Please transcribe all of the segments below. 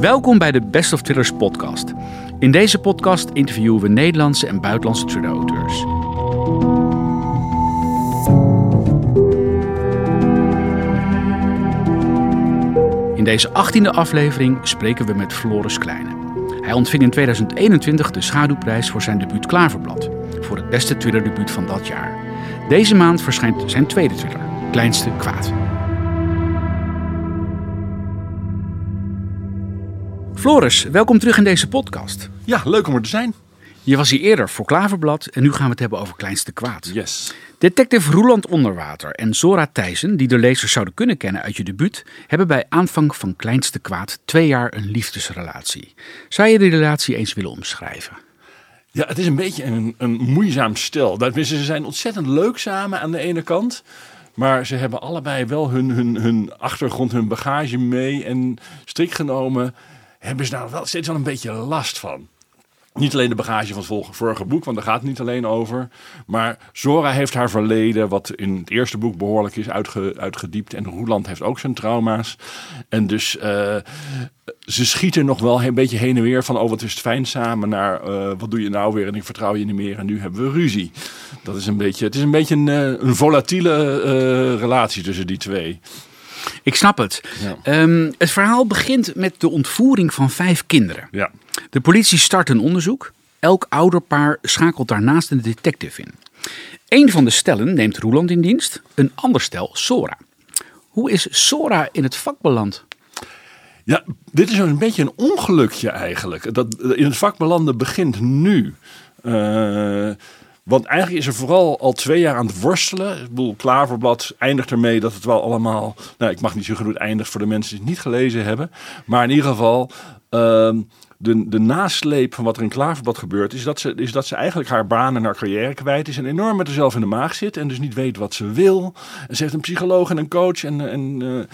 Welkom bij de Best of Thrillers podcast. In deze podcast interviewen we Nederlandse en buitenlandse thriller-auteurs. In deze 18e aflevering spreken we met Floris Kleine. Hij ontving in 2021 de schaduwprijs voor zijn debuut Klaverblad, voor het beste thrillerdebuut van dat jaar. Deze maand verschijnt zijn tweede thriller, Kleinste Kwaad. Floris, welkom terug in deze podcast. Ja, leuk om er te zijn. Je was hier eerder voor Klaverblad en nu gaan we het hebben over Kleinste Kwaad. Yes. Detective Roeland Onderwater en Zora Thijssen, die de lezers zouden kunnen kennen uit je debuut, hebben bij aanvang van Kleinste Kwaad twee jaar een liefdesrelatie. Zou je die relatie eens willen omschrijven? Ja, het is een beetje een, een moeizaam stel. Ze zijn ontzettend leuk samen aan de ene kant. Maar ze hebben allebei wel hun, hun, hun achtergrond, hun bagage mee. En strikt genomen hebben ze daar wel steeds wel een beetje last van. Niet alleen de bagage van het vorige boek, want daar gaat het niet alleen over. Maar Zora heeft haar verleden, wat in het eerste boek behoorlijk is uitge, uitgediept. En Roeland heeft ook zijn trauma's. En dus uh, ze schieten nog wel een beetje heen en weer van... oh, wat is het fijn samen, naar uh, wat doe je nou weer en ik vertrouw je niet meer. En nu hebben we ruzie. Dat is een beetje, het is een beetje een, uh, een volatiele relatie tussen die twee. Ik snap het. Ja. Um, het verhaal begint met de ontvoering van vijf kinderen. Ja. De politie start een onderzoek. Elk ouderpaar schakelt daarnaast een detective in. Een van de stellen neemt Roeland in dienst, een ander stel Sora. Hoe is Sora in het vak beland? Ja, dit is een beetje een ongelukje eigenlijk. Dat in het vak belanden begint nu. Uh, want eigenlijk is er vooral al twee jaar aan het worstelen. Ik bedoel, Klaverblad eindigt ermee dat het wel allemaal... Nou, ik mag niet zeggen hoe het eindigt voor de mensen die het niet gelezen hebben. Maar in ieder geval... Uh, de, de nasleep van wat er in Klaverblad gebeurt, is dat, ze, is dat ze eigenlijk haar baan en haar carrière kwijt is. En enorm met haarzelf in de maag zit. En dus niet weet wat ze wil. En ze heeft een psycholoog en een coach. En, en, uh,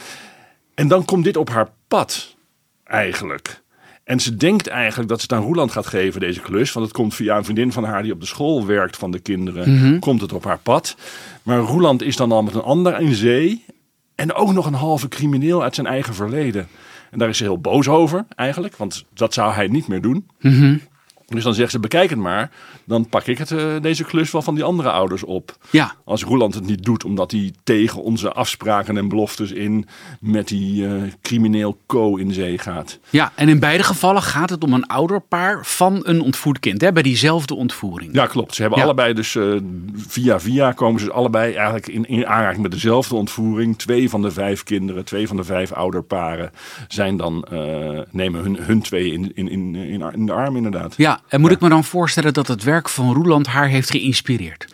en dan komt dit op haar pad, eigenlijk. En ze denkt eigenlijk dat ze het aan Roeland gaat geven, deze klus. Want het komt via een vriendin van haar die op de school werkt van de kinderen. Mm -hmm. Komt het op haar pad. Maar Roeland is dan al met een ander in zee. En ook nog een halve crimineel uit zijn eigen verleden. En daar is ze heel boos over eigenlijk. Want dat zou hij niet meer doen. Mm -hmm. Dus dan zegt ze, bekijk het maar. Dan pak ik het, uh, deze klus wel van die andere ouders op. Ja. Als Roeland het niet doet, omdat hij tegen onze afspraken en beloftes in met die uh, crimineel co in zee gaat. Ja, en in beide gevallen gaat het om een ouderpaar van een ontvoerd kind. Hè, bij diezelfde ontvoering. Ja, klopt. Ze hebben ja. allebei dus uh, via via komen ze allebei eigenlijk in, in aanraking met dezelfde ontvoering. Twee van de vijf kinderen, twee van de vijf ouderparen zijn dan, nemen hun, hun twee in, in, in, in de arm inderdaad. Ja, en moet ja. ik me dan voorstellen dat het werk van Roeland haar heeft geïnspireerd?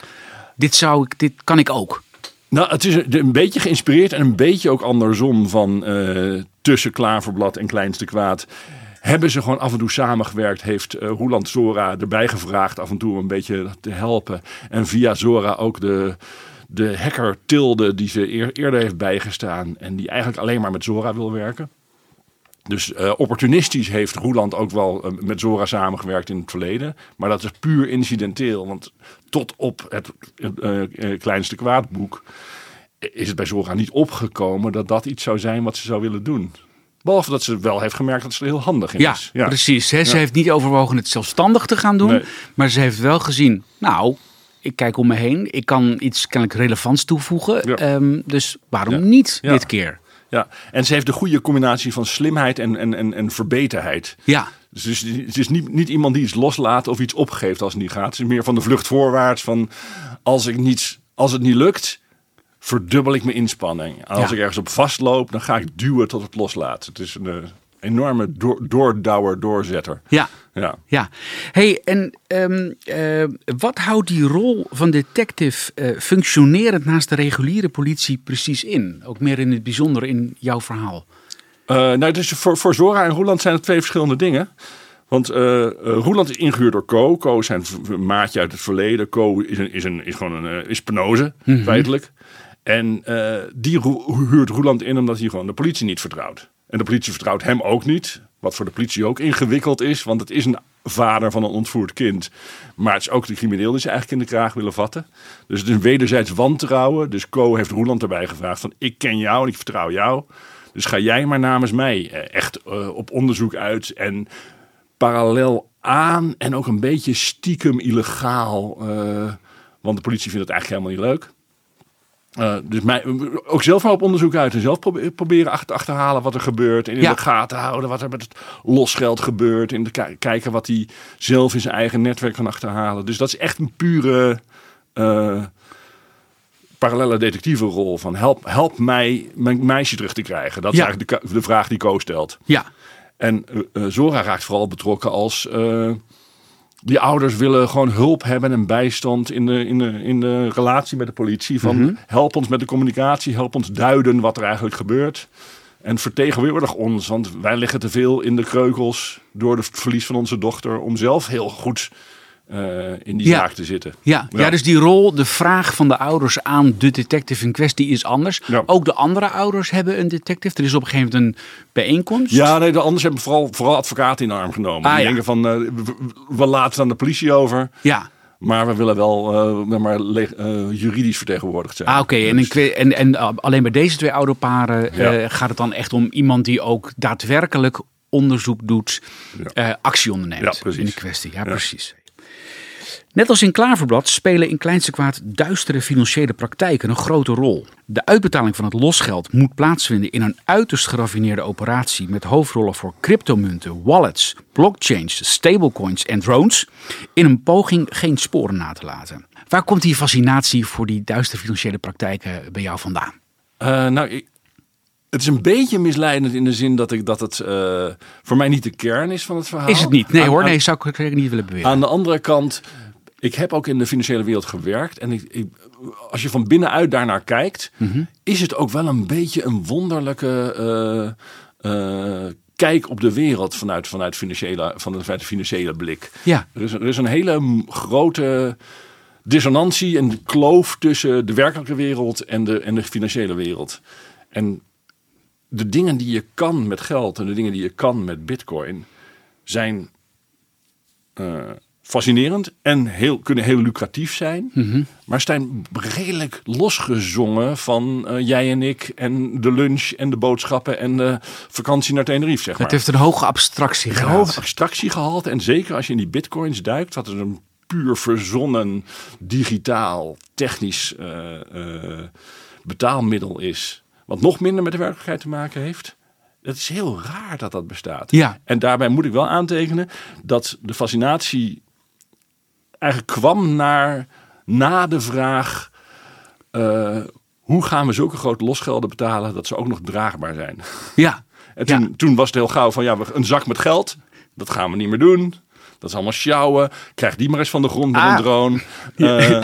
Dit, zou ik, dit kan ik ook. Nou, het is een beetje geïnspireerd en een beetje ook andersom van uh, tussen Klaverblad en Kleinste Kwaad. Hebben ze gewoon af en toe samengewerkt, heeft uh, Roeland Zora erbij gevraagd af en toe een beetje te helpen. En via Zora ook de, de hacker Tilde die ze eer, eerder heeft bijgestaan en die eigenlijk alleen maar met Zora wil werken. Dus uh, opportunistisch heeft Roeland ook wel uh, met Zora samengewerkt in het verleden. Maar dat is puur incidenteel. Want tot op het uh, kleinste kwaadboek is het bij Zora niet opgekomen dat dat iets zou zijn wat ze zou willen doen. Behalve dat ze wel heeft gemerkt dat ze er heel handig in ja, is. Ja, precies. Hè? Ze ja. heeft niet overwogen het zelfstandig te gaan doen. Nee. Maar ze heeft wel gezien, nou, ik kijk om me heen. Ik kan iets kennelijk relevants toevoegen. Ja. Um, dus waarom niet dit keer? Ja, en ze heeft de goede combinatie van slimheid en, en, en, en verbeterheid. Ja. Dus het is, het is niet, niet iemand die iets loslaat of iets opgeeft als het niet gaat. Het is meer van de vlucht voorwaarts. Van als, ik niet, als het niet lukt, verdubbel ik mijn inspanning. Als ja. ik ergens op vastloop, dan ga ik duwen tot het loslaat. Het is een enorme door, doordouwer, doorzetter. Ja. Ja. ja. Hey, en um, uh, wat houdt die rol van detective uh, functionerend naast de reguliere politie precies in? Ook meer in het bijzonder in jouw verhaal. Uh, nou, dus voor, voor Zora en Roeland zijn het twee verschillende dingen. Want uh, Roeland is ingehuurd door Co. Co is zijn maatje uit het verleden. Co is, een, is, een, is gewoon een is penose, mm -hmm. feitelijk. En uh, die huurt Roeland in omdat hij gewoon de politie niet vertrouwt. En de politie vertrouwt hem ook niet. Wat voor de politie ook ingewikkeld is. Want het is een vader van een ontvoerd kind. Maar het is ook de crimineel die ze eigenlijk in de kraag willen vatten. Dus het is een wederzijds wantrouwen. Dus Co heeft Roeland erbij gevraagd van ik ken jou en ik vertrouw jou. Dus ga jij maar namens mij eh, echt eh, op onderzoek uit en parallel aan en ook een beetje stiekem illegaal. eh, want de politie vindt het eigenlijk helemaal niet leuk. Eh, dus mij, ook zelf maar op onderzoek uit en zelf probe- proberen achter, achterhalen wat er gebeurt. En in Ja. de gaten houden wat er met het losgeld gebeurt. En kijken wat hij zelf in zijn eigen netwerk kan achterhalen. Dus dat is echt een pure eh, parallele detectievenrol. Van help, help mij mijn meisje terug te krijgen. Dat is eigenlijk de, de vraag die Ko stelt. Ja, En eh, Zora raakt vooral betrokken als die ouders willen gewoon hulp hebben en bijstand in de, in de, in de relatie met de politie. Van help ons met de communicatie, help ons duiden wat er eigenlijk gebeurt. En vertegenwoordig ons, want wij liggen te veel in de kreukels door het verlies van onze dochter om zelf heel goed eh, in die Ja. zaak te zitten. Ja, ja. Ja. dus die rol, de vraag van de ouders aan de detective in kwestie is anders. Ja. Ook de andere ouders hebben een detective. Er is op een gegeven moment een bijeenkomst. Ja, nee, de anders hebben vooral, vooral advocaten in de arm genomen. Ah, die ja. denken van, eh, we, we laten het aan de politie over. Ja. Maar we willen wel eh, maar juridisch vertegenwoordigd zijn. Ah, oké. En, kwe- en, en uh, alleen bij deze twee ouderparen Ja. gaat het dan echt om iemand die ook daadwerkelijk onderzoek doet, Ja. actie onderneemt Ja, in de kwestie. Ja, precies. Net als in Klaverblad spelen in Kleinste Kwaad duistere financiële praktijken een grote rol. De uitbetaling van het losgeld moet plaatsvinden in een uiterst geraffineerde operatie met hoofdrollen voor cryptomunten, wallets, blockchains, stablecoins en drones in een poging geen sporen na te laten. Waar komt die fascinatie voor die duistere financiële praktijken bij jou vandaan? Eh, nou, het is een beetje misleidend in de zin dat, ik, dat het eh, voor mij niet de kern is van het verhaal. Is het niet? Nee Aan- hoor, nee, zou ik niet willen beweren. Aan de andere kant, ik heb ook in de financiële wereld gewerkt. En ik, ik- als je van binnenuit daarnaar kijkt, Mhm. is het ook wel een beetje een wonderlijke eh, eh, kijk op de wereld vanuit, vanuit, financiële, vanuit de financiële blik. Ja. Er is, er is een hele grote dissonantie en kloof tussen de werkelijke wereld en de, en de financiële wereld. En de dingen die je kan met geld en de dingen die je kan met bitcoin zijn eh, fascinerend en heel, kunnen heel lucratief zijn. Mhm. Maar zijn redelijk losgezongen van eh, jij en ik en de lunch en de boodschappen en de vakantie naar Tenerife, zeg maar. Het heeft een hoge abstractie Een gehad. hoog abstractiegehalte. En zeker als je in die bitcoins duikt, wat is een puur verzonnen, digitaal, technisch eh, betaalmiddel is. Wat nog minder met de werkelijkheid te maken heeft. Het is heel raar dat dat bestaat. Ja. En daarbij moet ik wel aantekenen dat de fascinatie eigenlijk kwam naar, na de vraag... eh, hoe gaan we zulke grote losgelden betalen dat ze ook nog draagbaar zijn? Ja. En toen, Ja. toen was het heel gauw van ja, we- een zak met geld, dat gaan we niet meer doen. Dat is allemaal sjouwen. Krijg die maar eens van de grond met Ah. een drone. Eh,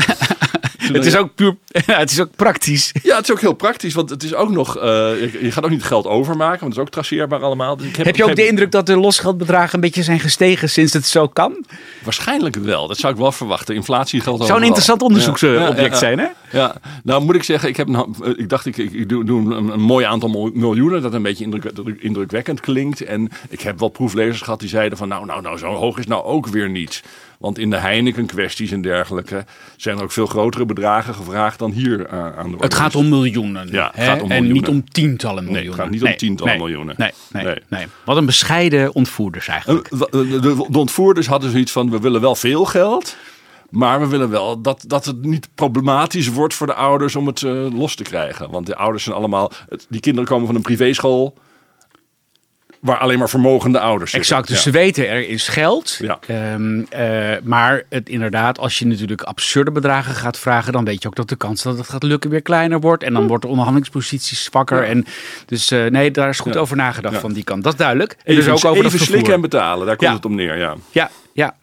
Het is ook puur, het is ook praktisch. ja, het is ook heel praktisch, want het is ook nog. eh, je, je gaat ook niet geld overmaken, want het is ook traceerbaar allemaal. Dus ik Heb je ook de indruk dat de losgeldbedragen een beetje zijn gestegen sinds het zo kan? Waarschijnlijk wel, dat zou ik wel verwachten. Inflatie geldt Zou een interessant onderzoeksobject zijn, hè? Ja, nou moet ik zeggen, ik, heb een, ik dacht ik, ik, doe, doe een, een mooi aantal mil- miljoenen, dat een beetje indruk, indrukwekkend klinkt. En ik heb wel proeflezers gehad die zeiden van nou, nou, nou, zo hoog is nou ook weer niet. Want in de Heineken kwesties en dergelijke zijn er ook veel grotere bedragen gevraagd dan hier eh, aan de orde. Het gaat om miljoenen. Ja, het hè? gaat om En miljoenen. niet om tientallen het miljoenen. gaat niet om tientallen miljoenen. Nee, nee, nee, Nee. Wat een bescheiden ontvoerders eigenlijk. Eh, De, de, de ontvoerders hadden zoiets van we willen wel veel geld. Maar we willen wel dat, dat het niet problematisch wordt voor de ouders om het eh, los te krijgen. Want de ouders zijn allemaal. het- die kinderen komen van een privéschool. Waar alleen maar vermogende ouders zitten. Exact, dus Ja. ze weten er is geld. Ja. Ehm, eh, maar het, inderdaad, als je natuurlijk absurde bedragen gaat vragen, dan weet je ook dat de kans dat het gaat lukken weer kleiner wordt. En dan wordt de onderhandelingspositie zwakker. Ja. En dus eh, nee, daar is goed over nagedacht van die kant. Dat is duidelijk. En Even, dus ook over even het slikken en betalen, daar komt het om neer. Ja. Ja, ja.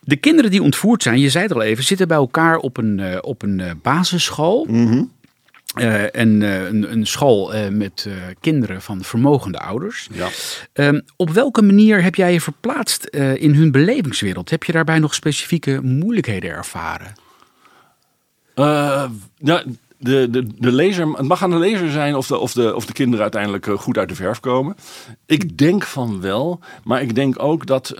De kinderen die ontvoerd zijn, je zei het al even, zitten bij elkaar op een, eh, op een basisschool. Mhm. Eh, en eh, een, een school eh, met kinderen van vermogende ouders. Ja. Ehm, op welke manier heb jij je verplaatst in hun belevingswereld? Heb je daarbij nog specifieke moeilijkheden ervaren? Ja, de, de, de lezer, het mag aan de lezer zijn of de, of de, of de kinderen uiteindelijk goed uit de verf komen. Ik denk van wel, maar ik denk ook dat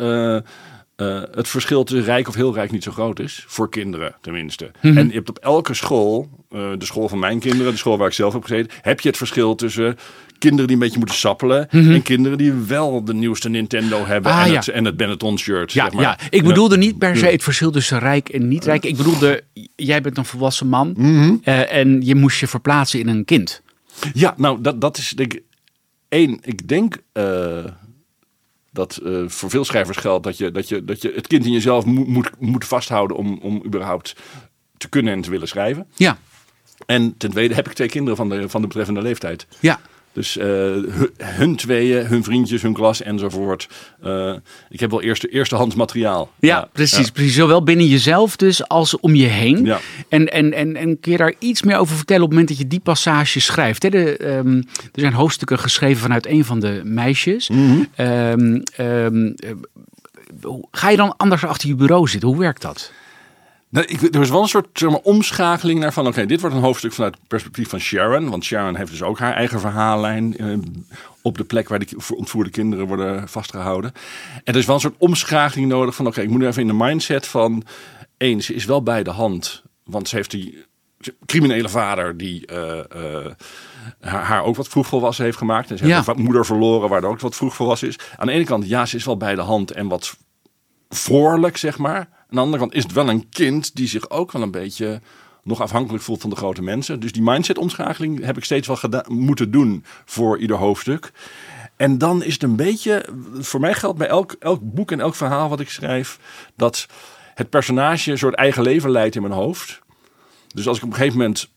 eh, het verschil tussen rijk of heel rijk niet zo groot is. Voor kinderen tenminste. Mhm. En je hebt op elke school, eh, de school van mijn kinderen, de school waar ik zelf heb gezeten, heb je het verschil tussen kinderen die een beetje moeten sappelen en kinderen die wel de nieuwste Nintendo hebben Mhm. Ah, en, ja. het, en het Benetton shirt. Ja, zeg maar. ja, ik bedoelde niet per se het verschil tussen rijk en niet rijk. Ik bedoelde, jij bent een volwassen man Mhm. eh, en je moest je verplaatsen in een kind. Ja, nou, dat, dat is denk ik één. Ik denk dat eh, voor veel schrijvers geldt dat je, dat je, dat je het kind in jezelf moet, moet, moet vasthouden om, om überhaupt te kunnen en te willen schrijven. Ja, En ten tweede heb ik twee kinderen van de, van de betreffende leeftijd. ja. Dus eh, hun, tweeën, hun vriendjes, hun klas enzovoort. Eh, ik heb wel eerste, eerstehands materiaal. Ja, precies, ja. precies. Zowel binnen jezelf dus als om je heen. Ja. En, en, en, en kun je daar iets meer over vertellen op het moment dat je die passage schrijft? Hè? De, ehm, er zijn hoofdstukken geschreven vanuit een van de meisjes. Mhm. Ehm, ehm, eh, ga je dan anders achter je bureau zitten? Hoe werkt dat? Nou, ik, er was wel een soort zeg maar, omschakeling naar van... oké, dit wordt een hoofdstuk vanuit het perspectief van Sharon. Want Sharon heeft dus ook haar eigen verhaallijn... eh, op de plek waar de ontvoerde kinderen worden vastgehouden. En er is wel een soort omschakeling nodig van... oké, ik moet nu even in de mindset van... één, ze is wel bij de hand. Want ze heeft die criminele vader die... eh, eh, haar, haar ook wat vroeg volwassen heeft gemaakt. En ze Ja. heeft een moeder verloren, waar ook wat vroeg volwassen is. Aan de ene kant, ja, ze is wel bij de hand en wat voorlijk, zeg maar. Aan de andere kant is het wel een kind die zich ook wel een beetje nog afhankelijk voelt van de grote mensen. Dus die mindset-omschakeling heb ik steeds wel gedaan, moeten doen voor ieder hoofdstuk. En dan is het een beetje, voor mij geldt bij elk, elk boek en elk verhaal wat ik schrijf, dat het personage een soort eigen leven leidt in mijn hoofd. Dus als ik op een gegeven moment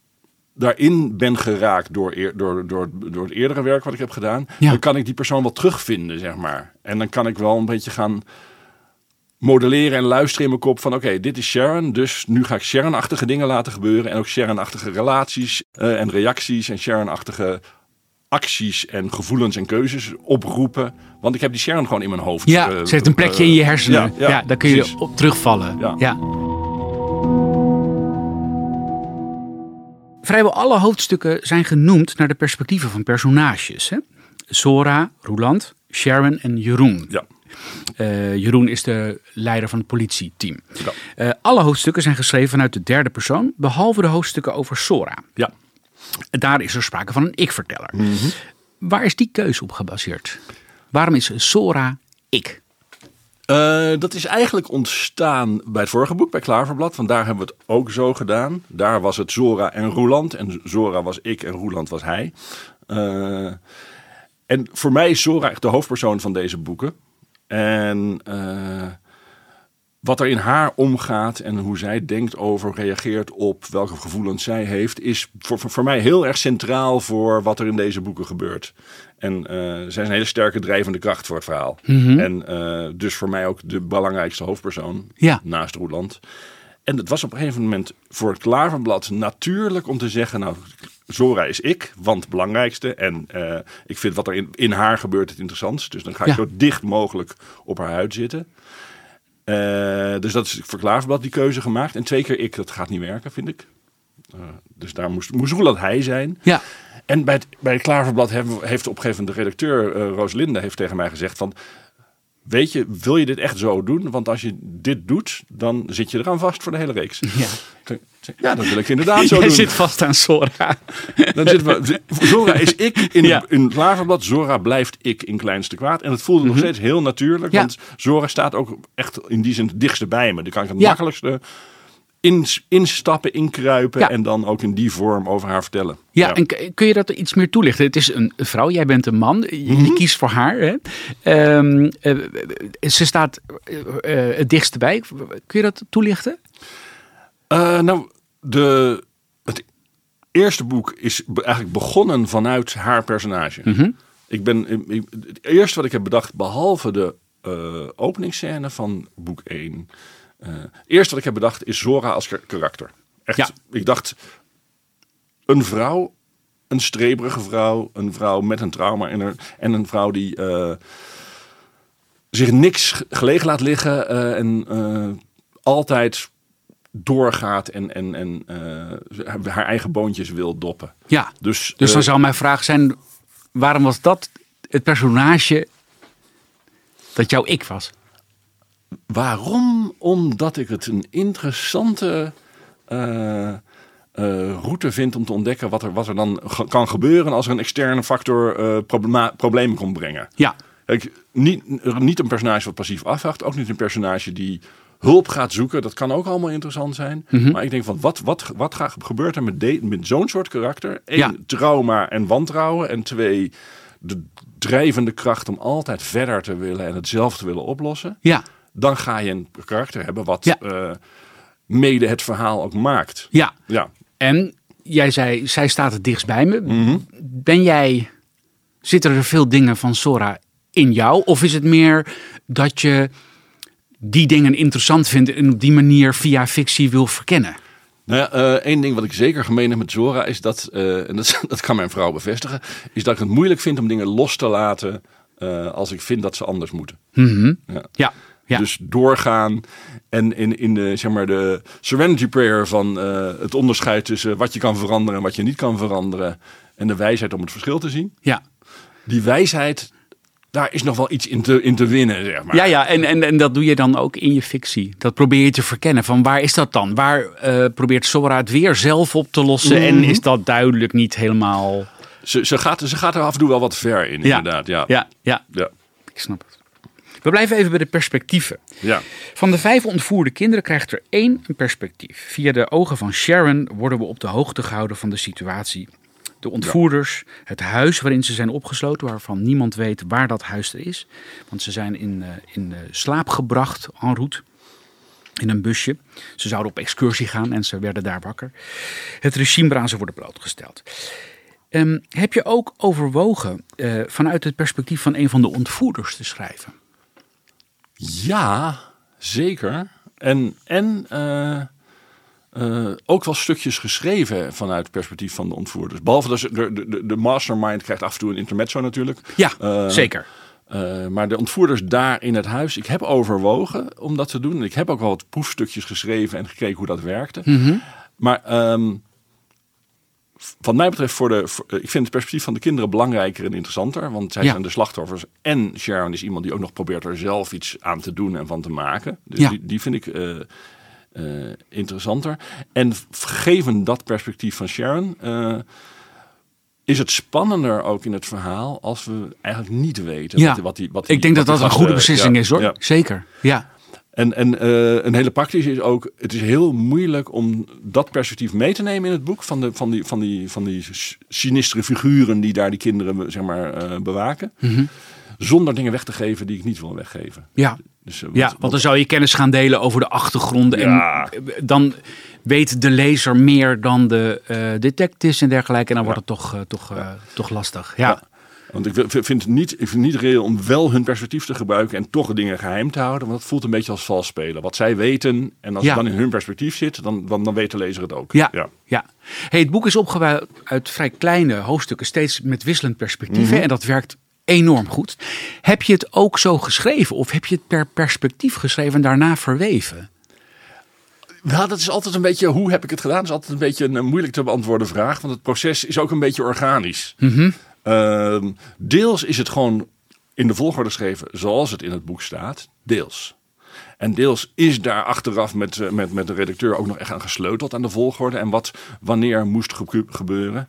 daarin ben geraakt door, eer- door, door, door het eerdere werk wat ik heb gedaan, Ja. dan kan ik die persoon wel terugvinden, zeg maar. En dan kan ik wel een beetje gaan modelleren en luisteren in mijn kop van oké, dit is Sharon, dus nu ga ik Sharon-achtige dingen laten gebeuren en ook Sharon-achtige relaties eh, en reacties en Sharon-achtige acties en gevoelens en keuzes oproepen. Want ik heb die Sharon gewoon in mijn hoofd. Ja, eh, ze heeft een plekje in je hersenen. ja, Ja, ja, daar kun je op terugvallen. Ja. Ja. Vrijwel alle hoofdstukken zijn genoemd naar de perspectieven van personages. Hè? Sora, Roland, Sharon en Jeroen. Ja. Eh, Jeroen is de leider van het politieteam. Ja. Eh, alle hoofdstukken zijn geschreven vanuit de derde persoon, behalve de hoofdstukken over Sora. ja. Daar is er sprake van een ik-verteller. Mhm. Waar is die keuze op gebaseerd? Waarom is Sora ik? Eh, dat is eigenlijk ontstaan bij het vorige boek, bij Klaverblad. Want daar hebben we het ook zo gedaan. Daar was het Zora en Roeland. En Zora was ik en Roeland was hij. Eh, en voor mij is Zora echt de hoofdpersoon van deze boeken. En eh, wat er in haar omgaat en hoe zij denkt over, reageert op, welke gevoelens zij heeft, is voor, voor, voor mij heel erg centraal voor wat er in deze boeken gebeurt. En eh, zij is een hele sterke drijvende kracht voor het verhaal. En eh, dus voor mij ook de belangrijkste hoofdpersoon Ja. naast Roeland. En het was op een gegeven moment voor het Klaverblad natuurlijk om te zeggen, nou, Zora is ik, want het belangrijkste. En eh, ik vind wat er in, in haar gebeurt het interessantst. Dus dan ga ik Ja. zo dicht mogelijk op haar huid zitten. Eh, dus dat is voor Klaverblad die keuze gemaakt. En twee keer ik, dat gaat niet werken, vind ik. Eh, dus daar moest, moest Roeland hij zijn. Ja, En bij het, bij het Klaverblad we- heeft op een gegeven moment de redacteur eh Rooslinde heeft tegen mij gezegd van... Weet je, wil je dit echt zo doen? Want als je dit doet, dan zit je eraan vast voor de hele reeks. ja. Ja, dat wil ik inderdaad zo Jij doen. zit vast aan Sora. Dan zitten we, Zora is ik in, Ja. in het Klaverblad. Zora blijft ik in kleinste kwaad. En het voelde nog steeds heel natuurlijk. Ja. Want Zora staat ook echt in die zin het dichtste bij me. Dan kan ik het Ja. makkelijkste instappen, inkruipen. Ja. En dan ook in die vorm over haar vertellen. Ja, en kun je dat iets meer toelichten? Het is een vrouw, jij bent een man, je, je kiest voor haar. Hè? Ehm, eh, ze staat eh, eh, het dichtst bij. Kun je dat toelichten? Eh, nou, de, het eerste boek is eigenlijk begonnen vanuit haar personage. Ik ben, ik- het eerste wat ik heb bedacht, behalve de eh openingsscène van boek 1. Eh het eerste wat ik heb bedacht is Zora als kar- karakter. Echt, Ja. ik dacht, een vrouw, een streberige vrouw, een vrouw met een trauma in haar, en een vrouw die eh, zich niks ge- gelegen laat liggen eh, en altijd doorgaat en, en, en haar eigen boontjes wil doppen. Ja, Dus, dus dan zou mijn vraag zijn, waarom was dat het personage dat jouw ik was? Waarom? Omdat ik het een interessante uh, route vind om te ontdekken wat er, wat er dan kan gebeuren als er een externe factor uh, problemen komt brengen. Ja. Kijk, niet, niet een personage wat passief afwacht, ook niet een personage die hulp gaat zoeken. Dat kan ook allemaal interessant zijn. Mhm. Maar ik denk van wat, wat, wat gaat, gebeurt er met, met zo'n soort karakter? Eén, trauma en wantrouwen. En twee, de drijvende kracht om altijd verder te willen en het zelf te willen oplossen. Ja. Dan ga je een karakter hebben wat ja. mede het verhaal ook maakt. Ja. ja. En jij zei, zij staat het dichtst bij me. Mhm. Ben jij, zitten er veel dingen van Sora in jou? Of is het meer dat je die dingen interessant vindt en op die manier via fictie wil verkennen? Nou ja, uh, één ding wat ik zeker gemeen heb met Zora is dat, uh, en dat, dat, kan mijn vrouw bevestigen, is dat ik het moeilijk vind om dingen los te laten uh, als ik vind dat ze anders moeten. Mm -hmm. ja. ja. Ja. Dus doorgaan en in, in de, zeg maar de serenity prayer van het onderscheid tussen wat je kan veranderen en wat je niet kan veranderen. En de wijsheid om het verschil te zien. Ja. Die wijsheid, daar is nog wel iets in te, in te winnen, zeg maar. Ja, ja en, en, en dat doe je dan ook in je fictie. Dat probeer je te verkennen. Van waar is dat dan? Waar uh, probeert Sora het weer zelf op te lossen? Mm -hmm. En is dat duidelijk niet helemaal... Ze, ze, gaat, ze gaat er af en toe wel wat ver in, ja. inderdaad. Ja. Ja, ja. ja. Ik snap het. We blijven even bij de perspectieven. Ja. Van de vijf ontvoerde kinderen krijgt er één een perspectief. Via de ogen van Sharon worden we op de hoogte gehouden van de situatie. De ontvoerders, ja. het huis waarin ze zijn opgesloten, waarvan niemand weet waar dat huis er is. Want ze zijn in, uh, in uh, slaap gebracht en route. In een busje. Ze zouden op excursie gaan en ze werden daar wakker. Het regime waaraan ze worden blootgesteld. Um, heb je ook overwogen uh, vanuit het perspectief van een van de ontvoerders te schrijven? Ja, zeker. En, en uh, uh, ook wel stukjes geschreven vanuit het perspectief van de ontvoerders. Behalve dat de, de, de mastermind krijgt af en toe een intermezzo natuurlijk. Ja, uh, zeker. maar de ontvoerders daar in het huis, ik heb overwogen om dat te doen. Ik heb ook wel wat proefstukjes geschreven en gekeken hoe dat werkte. Mm -hmm. Maar um, wat mij betreft, voor de, voor, ik vind het perspectief van de kinderen belangrijker en interessanter. Want zij Ja. zijn de slachtoffers. En Sharon is iemand die ook nog probeert er zelf iets aan te doen en van te maken. Dus Ja. die, die vind ik eh, eh, interessanter. En gegeven dat perspectief van Sharon. eh, is het spannender ook in het verhaal als we eigenlijk niet weten Ja. wat, wat die, wat die, Ik denk dat wat dat een goede beslissing is hoor. Zeker. Ja. En, en eh, een hele praktische is ook, het is heel moeilijk om dat perspectief mee te nemen in het boek. Van, de, van, die, van, die, van die sinistere figuren die daar die kinderen zeg maar, eh, bewaken. Mhm. Zonder dingen weg te geven die ik niet wil weggeven. Ja. Dus, eh, Ja, want dan zou je kennis gaan delen over de achtergronden. Ja. En dan weet de lezer meer dan de eh, detectives en dergelijke. En dan wordt het toch, eh, toch, eh, toch lastig. Ja. Ja. Want ik vind het niet, ik vind het niet reëel om wel hun perspectief te gebruiken en toch dingen geheim te houden. Want dat voelt een beetje als vals spelen. Wat zij weten en als Ja. het dan in hun perspectief zit, dan, dan, dan weet de lezer het ook. Ja, ja. ja. Hey, het boek is opgebouwd uit vrij kleine hoofdstukken, steeds met wisselend perspectief. hè, En dat werkt enorm goed. Heb je het ook zo geschreven of heb je het per perspectief geschreven en daarna verweven? Ja, dat is altijd een beetje, hoe heb ik het gedaan? Dat is altijd een beetje een, eh, moeilijk te beantwoorden vraag. Want het proces is ook een beetje organisch. Ehm, deels is het gewoon in de volgorde geschreven zoals het in het boek staat. Deels. En deels is daar achteraf met, eh, met, met de redacteur ook nog echt aan gesleuteld aan de volgorde. En wat wanneer moest ge- gebeuren.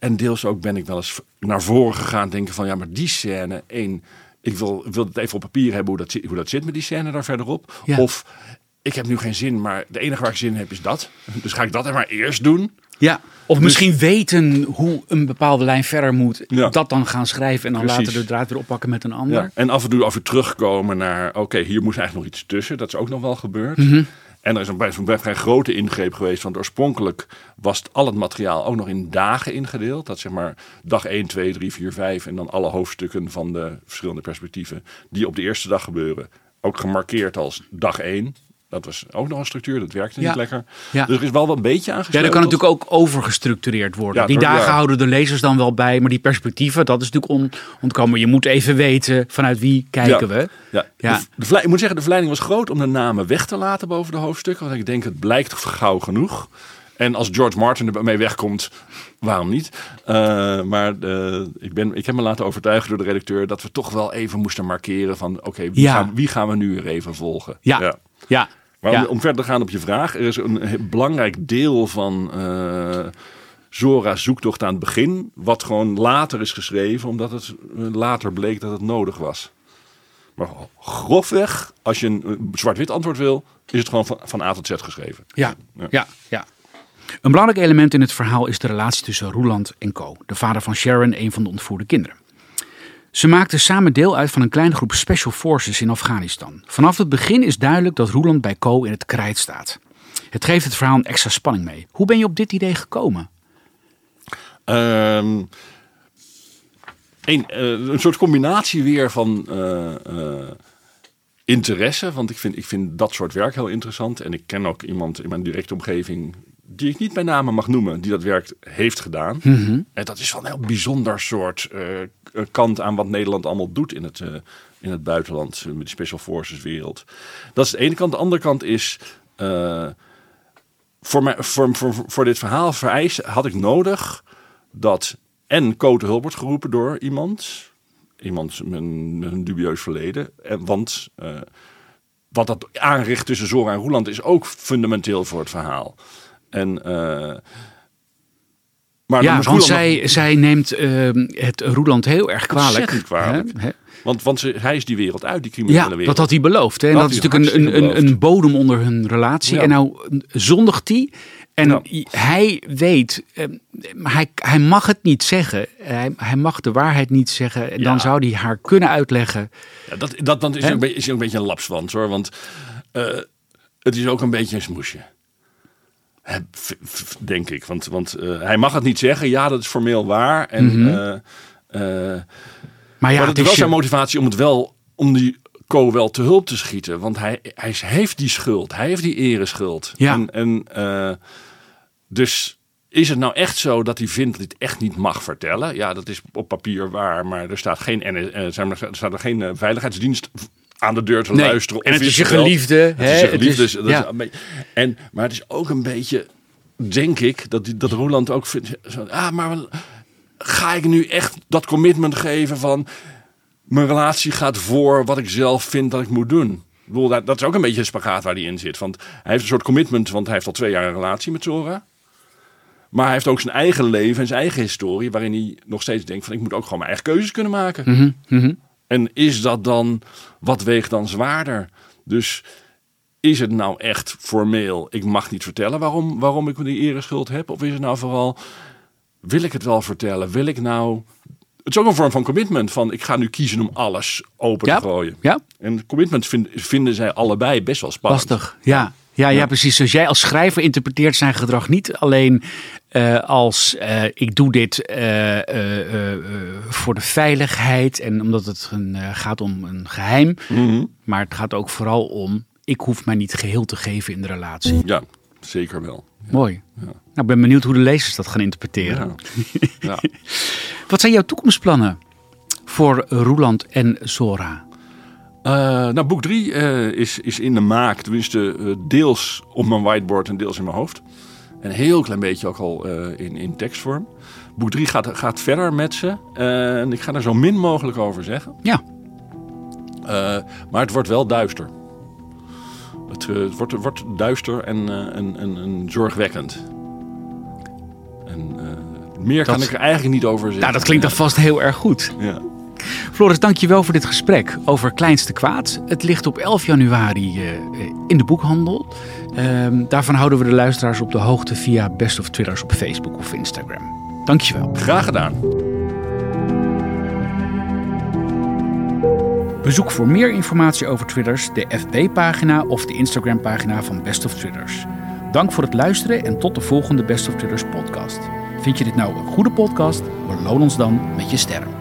En deels ook ben ik wel eens naar voren gegaan denken van ja, maar die scène, één, ik wil, wil het even op papier hebben hoe dat, zit- hoe dat zit met die scène daar verderop. Ja. Of ik heb nu geen zin, maar de enige waar ik zin in heb is dat. Dus ga ik dat er maar eerst doen. Ja. Of misschien weten hoe een bepaalde lijn verder moet. Ja. Dat dan gaan schrijven en dan Precies. later de draad weer oppakken met een ander. Ja. En af en toe af en toe terugkomen naar, oké, hier moest eigenlijk nog iets tussen. Dat is ook nog wel gebeurd. Mhm. En er is een, een vrij grote ingreep geweest. Want oorspronkelijk was het, al het materiaal ook nog in dagen ingedeeld. Dat zeg maar dag 1, 2, 3, 4, 5. En dan alle hoofdstukken van de verschillende perspectieven die op de eerste dag gebeuren. Ook gemarkeerd als dag 1. Dat was ook nog een structuur, dat werkte Ja. niet lekker. Ja. Dus er is wel wel een beetje Ja, aangesloten. dat kan natuurlijk ook overgestructureerd worden. Ja, die dagen ja. houden de lezers dan wel bij, maar die perspectieven, dat is natuurlijk on, ontkomen. Je moet even weten vanuit wie kijken we. Ja. Ja. De, de verlei- ik moet zeggen, de verleiding was groot om de namen weg te laten boven de hoofdstukken. Want ik denk, het blijkt gauw genoeg. En als George Martin ermee wegkomt, waarom niet? Uh, maar uh, ik, ben, ik heb me laten overtuigen door de redacteur dat we toch wel even moesten markeren van oké, wie, Ja. gaan, wie gaan we nu er even volgen? Ja. Ja. Maar Ja. om, om verder te gaan op je vraag, er is een belangrijk deel van eh Zora's zoektocht aan het begin, wat gewoon later is geschreven, omdat het eh, later bleek dat het nodig was. Maar grofweg, als je een eh, zwart-wit antwoord wil, is het gewoon van, van A tot Z geschreven. Ja, Ja. ja, ja. Een belangrijk element in het verhaal is de relatie tussen Roeland en Co, de vader van Sharon, een van de ontvoerde kinderen. Ze maakten samen deel uit van een kleine groep special forces in Afghanistan. Vanaf het begin is duidelijk dat Roeland bij Co in het krijt staat. Het geeft het verhaal een extra spanning mee. Hoe ben je op dit idee gekomen? Ehm, een, eh, een soort combinatie weer van eh, eh, interesse. Want ik vind, ik vind dat soort werk heel interessant. En ik ken ook iemand in mijn directe omgeving. die ik niet bij name mag noemen. die dat werk heeft gedaan. En dat is wel een heel bijzonder soort kant aan wat Nederland allemaal doet in het, eh, in het buitenland. eh, met de Special Forces wereld. Dat is de ene kant. De andere kant is. eh, voor, mij, voor, voor, voor dit verhaal vereist had ik nodig dat en Co te hulp wordt geroepen door iemand. Iemand met een, dubieus verleden. En, want eh, wat dat aanricht tussen Zora en Roeland is ook fundamenteel voor het verhaal. En, eh, maar ja, want nog- zij, zij neemt ehm, het Roeland heel erg kwalijk. Hè? Want, want ze, hij is die wereld uit, die criminele Ja, wereld. dat had hij beloofd. Hè? En Dat dat is natuurlijk een, een, een, bodem onder hun relatie. Ja. En nou zondigt hij. En Ja. hij weet, maar hij, hij mag het niet zeggen. Hij, hij mag de waarheid niet zeggen. En dan zou hij haar kunnen uitleggen. Ja, dat, dat, dat is, Hè? ook, een beetje- is ook een beetje een lapswand hoor. Want eh, het is ook een beetje een smoesje. Denk ik. Want, want eh, hij mag het niet zeggen. Ja, dat is formeel waar. En, eh, eh, Maar ja, maar het is wel zijn motivatie om het wel om die Co wel te hulp te schieten. Want hij, hij heeft die schuld. Hij heeft die ereschuld. Ja. En, en, dus is het nou echt zo dat hij vindt dat hij het echt niet mag vertellen? Ja, dat is op papier waar. Maar er staat geen, en, er staat er geen veiligheidsdienst aan de deur te Nee. luisteren. En het is je geliefde, Het is je geliefde. is- dus ja. is en, maar het is ook een beetje, denk ik, dat, die- dat Roeland ook vindt. Zo, ah, maar ga ik nu echt dat commitment geven van mijn relatie gaat voor wat ik zelf vind dat ik moet doen. Ik bedoel, dat, dat is ook een beetje een spagaat waar hij in zit. Want hij heeft een soort commitment, want hij heeft al twee jaar een relatie met Zora. Maar hij heeft ook zijn eigen leven en zijn eigen historie, waarin hij nog steeds denkt van ik moet ook gewoon mijn eigen keuzes kunnen maken. Mhm, mhm. En is dat dan, wat weegt dan zwaarder? Dus is het nou echt formeel, ik mag niet vertellen waarom, waarom ik die ereschuld heb? Of is het nou vooral, wil ik het wel vertellen? Wil ik nou... Het is ook een vorm van commitment, van ik ga nu kiezen om alles open Ja. te gooien. Ja, En commitment vind- vinden zij allebei best wel spannend. lastig. Ja. Ja, ja, precies. Dus jij als schrijver interpreteert zijn gedrag niet alleen eh, als eh, ik doe dit eh, voor de veiligheid en omdat het een, gaat om een geheim. Mhm. Maar het gaat ook vooral om, ik hoef mij niet geheel te geven in de relatie. Ja, zeker wel. Mooi. Nou, ik ben benieuwd hoe de lezers dat gaan interpreteren. Ja. ja. Wat zijn jouw toekomstplannen voor Roeland en Zora? Eh, nou, boek 3 is, is in de maak. Tenminste, deels op mijn whiteboard en deels in mijn hoofd. En een heel klein beetje ook al eh, in, in tekstvorm. Boek 3 gaat, gaat verder met ze. Eh, en ik ga er zo min mogelijk over zeggen. Ja, Eh, maar het wordt wel duister. Het, het wordt, wordt duister en, en, en, en zorgwekkend. En meer kan ik er eigenlijk niet over zeggen. nou, dat klinkt dan vast heel erg goed. Ja. Floris, dankjewel voor dit gesprek over Kleinste Kwaad. Het ligt op 11 januari in de boekhandel. Ehm, daarvan houden we de luisteraars op de hoogte via Best of Twitters op Facebook of Instagram. Dankjewel. Graag gedaan. Bezoek voor meer informatie over Twitters de FB-pagina of de Instagram-pagina van Best of Twitters. Dank voor het luisteren en tot de volgende Best of Twitters podcast. Vind je dit nou een goede podcast? Beloon ons dan met je sterren.